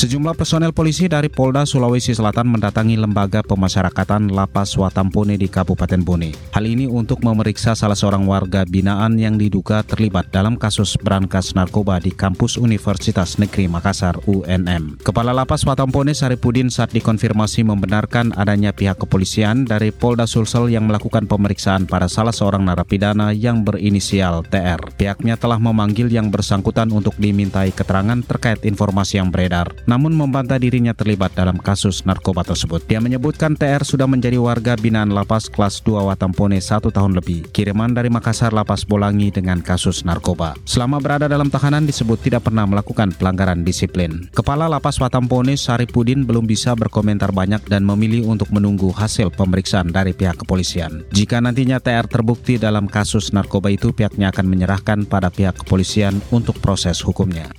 Sejumlah personel polisi dari Polda Sulawesi Selatan mendatangi lembaga pemasyarakatan Lapas Watampone di Kabupaten Bone. Hal ini untuk memeriksa salah seorang warga binaan yang diduga terlibat dalam kasus berangkas narkoba di kampus Universitas Negeri Makassar UNM. Kepala Lapas Watampone Saripudin saat dikonfirmasi membenarkan adanya pihak kepolisian dari Polda Sulsel yang melakukan pemeriksaan pada salah seorang narapidana yang berinisial TR. Pihaknya telah memanggil yang bersangkutan untuk dimintai keterangan terkait informasi yang beredar namun membantah dirinya terlibat dalam kasus narkoba tersebut. Dia menyebutkan TR sudah menjadi warga binaan lapas kelas 2 Watampone satu tahun lebih, kiriman dari Makassar Lapas Bolangi dengan kasus narkoba. Selama berada dalam tahanan disebut tidak pernah melakukan pelanggaran disiplin. Kepala Lapas Watampone Saripudin belum bisa berkomentar banyak dan memilih untuk menunggu hasil pemeriksaan dari pihak kepolisian. Jika nantinya TR terbukti dalam kasus narkoba itu, pihaknya akan menyerahkan pada pihak kepolisian untuk proses hukumnya.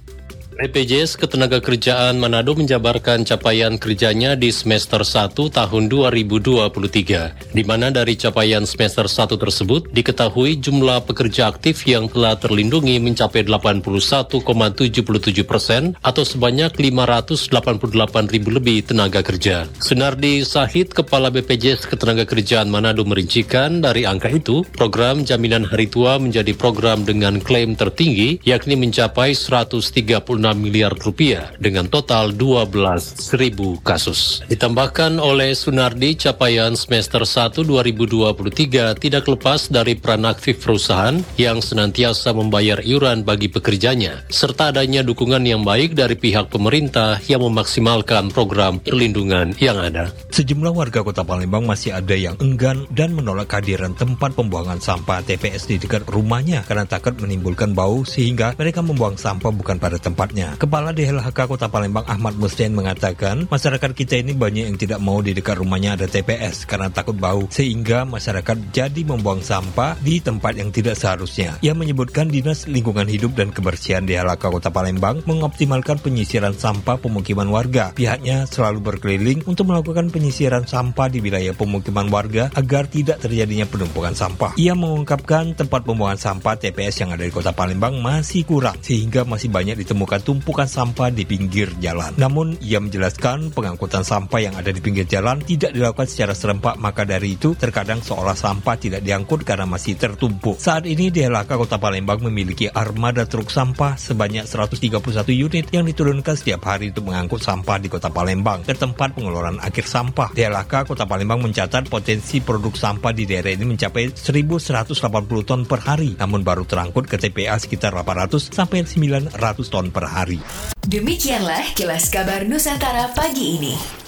BPJS Ketenagakerjaan Manado menjabarkan capaian kerjanya di semester 1 tahun 2023, di mana dari capaian semester 1 tersebut diketahui jumlah pekerja aktif yang telah terlindungi mencapai 81,77 persen atau sebanyak 588 ribu lebih tenaga kerja. Sunardi Sahid, Kepala BPJS Ketenagakerjaan Manado merincikan dari angka itu, program jaminan hari tua menjadi program dengan klaim tertinggi, yakni mencapai 136 miliar rupiah dengan total 12.000 kasus. Ditambahkan oleh Sunardi, capaian semester 1 2023 tidak lepas dari peran aktif perusahaan yang senantiasa membayar iuran bagi pekerjanya, serta adanya dukungan yang baik dari pihak pemerintah yang memaksimalkan program perlindungan yang ada. Sejumlah warga kota Palembang masih ada yang enggan dan menolak kehadiran tempat pembuangan sampah TPS di dekat rumahnya karena takut menimbulkan bau sehingga mereka membuang sampah bukan pada tempatnya Kepala DLHK Kota Palembang Ahmad Mustain mengatakan, masyarakat kita ini banyak yang tidak mau di dekat rumahnya ada TPS karena takut bau, sehingga masyarakat jadi membuang sampah di tempat yang tidak seharusnya. Ia menyebutkan Dinas Lingkungan Hidup dan Kebersihan DLHK Kota Palembang mengoptimalkan penyisiran sampah pemukiman warga. Pihaknya selalu berkeliling untuk melakukan penyisiran sampah di wilayah pemukiman warga agar tidak terjadinya penumpukan sampah. Ia mengungkapkan tempat pembuangan sampah TPS yang ada di Kota Palembang masih kurang sehingga masih banyak ditemukan tumpukan sampah di pinggir jalan. Namun, ia menjelaskan pengangkutan sampah yang ada di pinggir jalan tidak dilakukan secara serempak, maka dari itu terkadang seolah sampah tidak diangkut karena masih tertumpuk. Saat ini DLHK Kota Palembang memiliki armada truk sampah sebanyak 131 unit yang diturunkan setiap hari untuk mengangkut sampah di Kota Palembang ke tempat pengelolaan akhir sampah. DLHK Kota Palembang mencatat potensi produk sampah di daerah ini mencapai 1.180 ton per hari, namun baru terangkut ke TPA sekitar 800 sampai 900 ton per hari hari. Demikianlah kilas kabar Nusantara pagi ini.